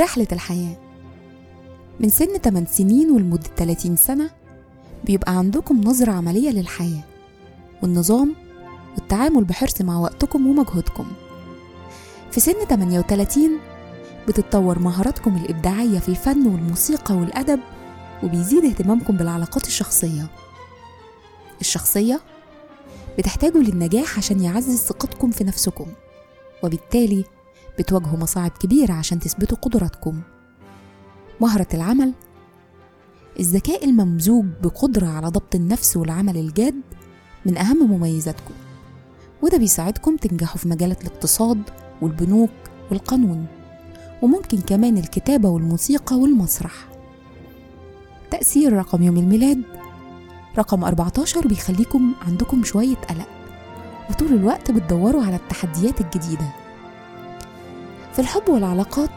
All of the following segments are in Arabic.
رحلة الحياة. من سن 8 سنين ولمدة 30 سنة بيبقى عندكم نظرة عملية للحياة والنظام والتعامل بحرص مع وقتكم ومجهودكم. في سن 38 بتتطور مهاراتكم الإبداعية في الفن والموسيقى والأدب وبيزيد اهتمامكم بالعلاقات الشخصية. الشخصية بتحتاجوا للنجاح عشان يعزز ثقتكم في نفسكم وبالتالي بتواجهوا مصاعب كبيرة عشان تثبتوا قدراتكم. مهرة العمل الذكاء الممزوج بقدرة على ضبط النفس والعمل الجاد من أهم مميزاتكم وده بيساعدكم تنجحوا في مجالات الاقتصاد والبنوك والقانون وممكن كمان الكتابة والموسيقى والمسرح. تأثير رقم يوم الميلاد رقم 14 بيخليكم عندكم شوية قلق وطول الوقت بتدوروا على التحديات الجديدة. في الحب والعلاقات.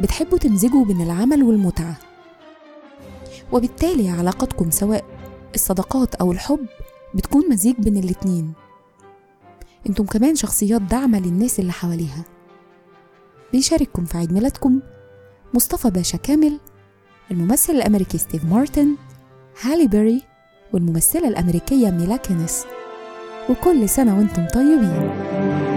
بتحبوا تمزجوا بين العمل والمتعة. وبالتالي علاقتكم سواء الصداقات أو الحب بتكون مزيج بين الاتنين. أنتم كمان شخصيات داعمة للناس اللي حواليها. بيشارككم في عيد ميلادكم مصطفى باشا كامل الممثل الأمريكي ستيف مارتن هالي بيري والممثلة الأمريكية ميلا كينيس. وكل سنة وأنتم طيبين.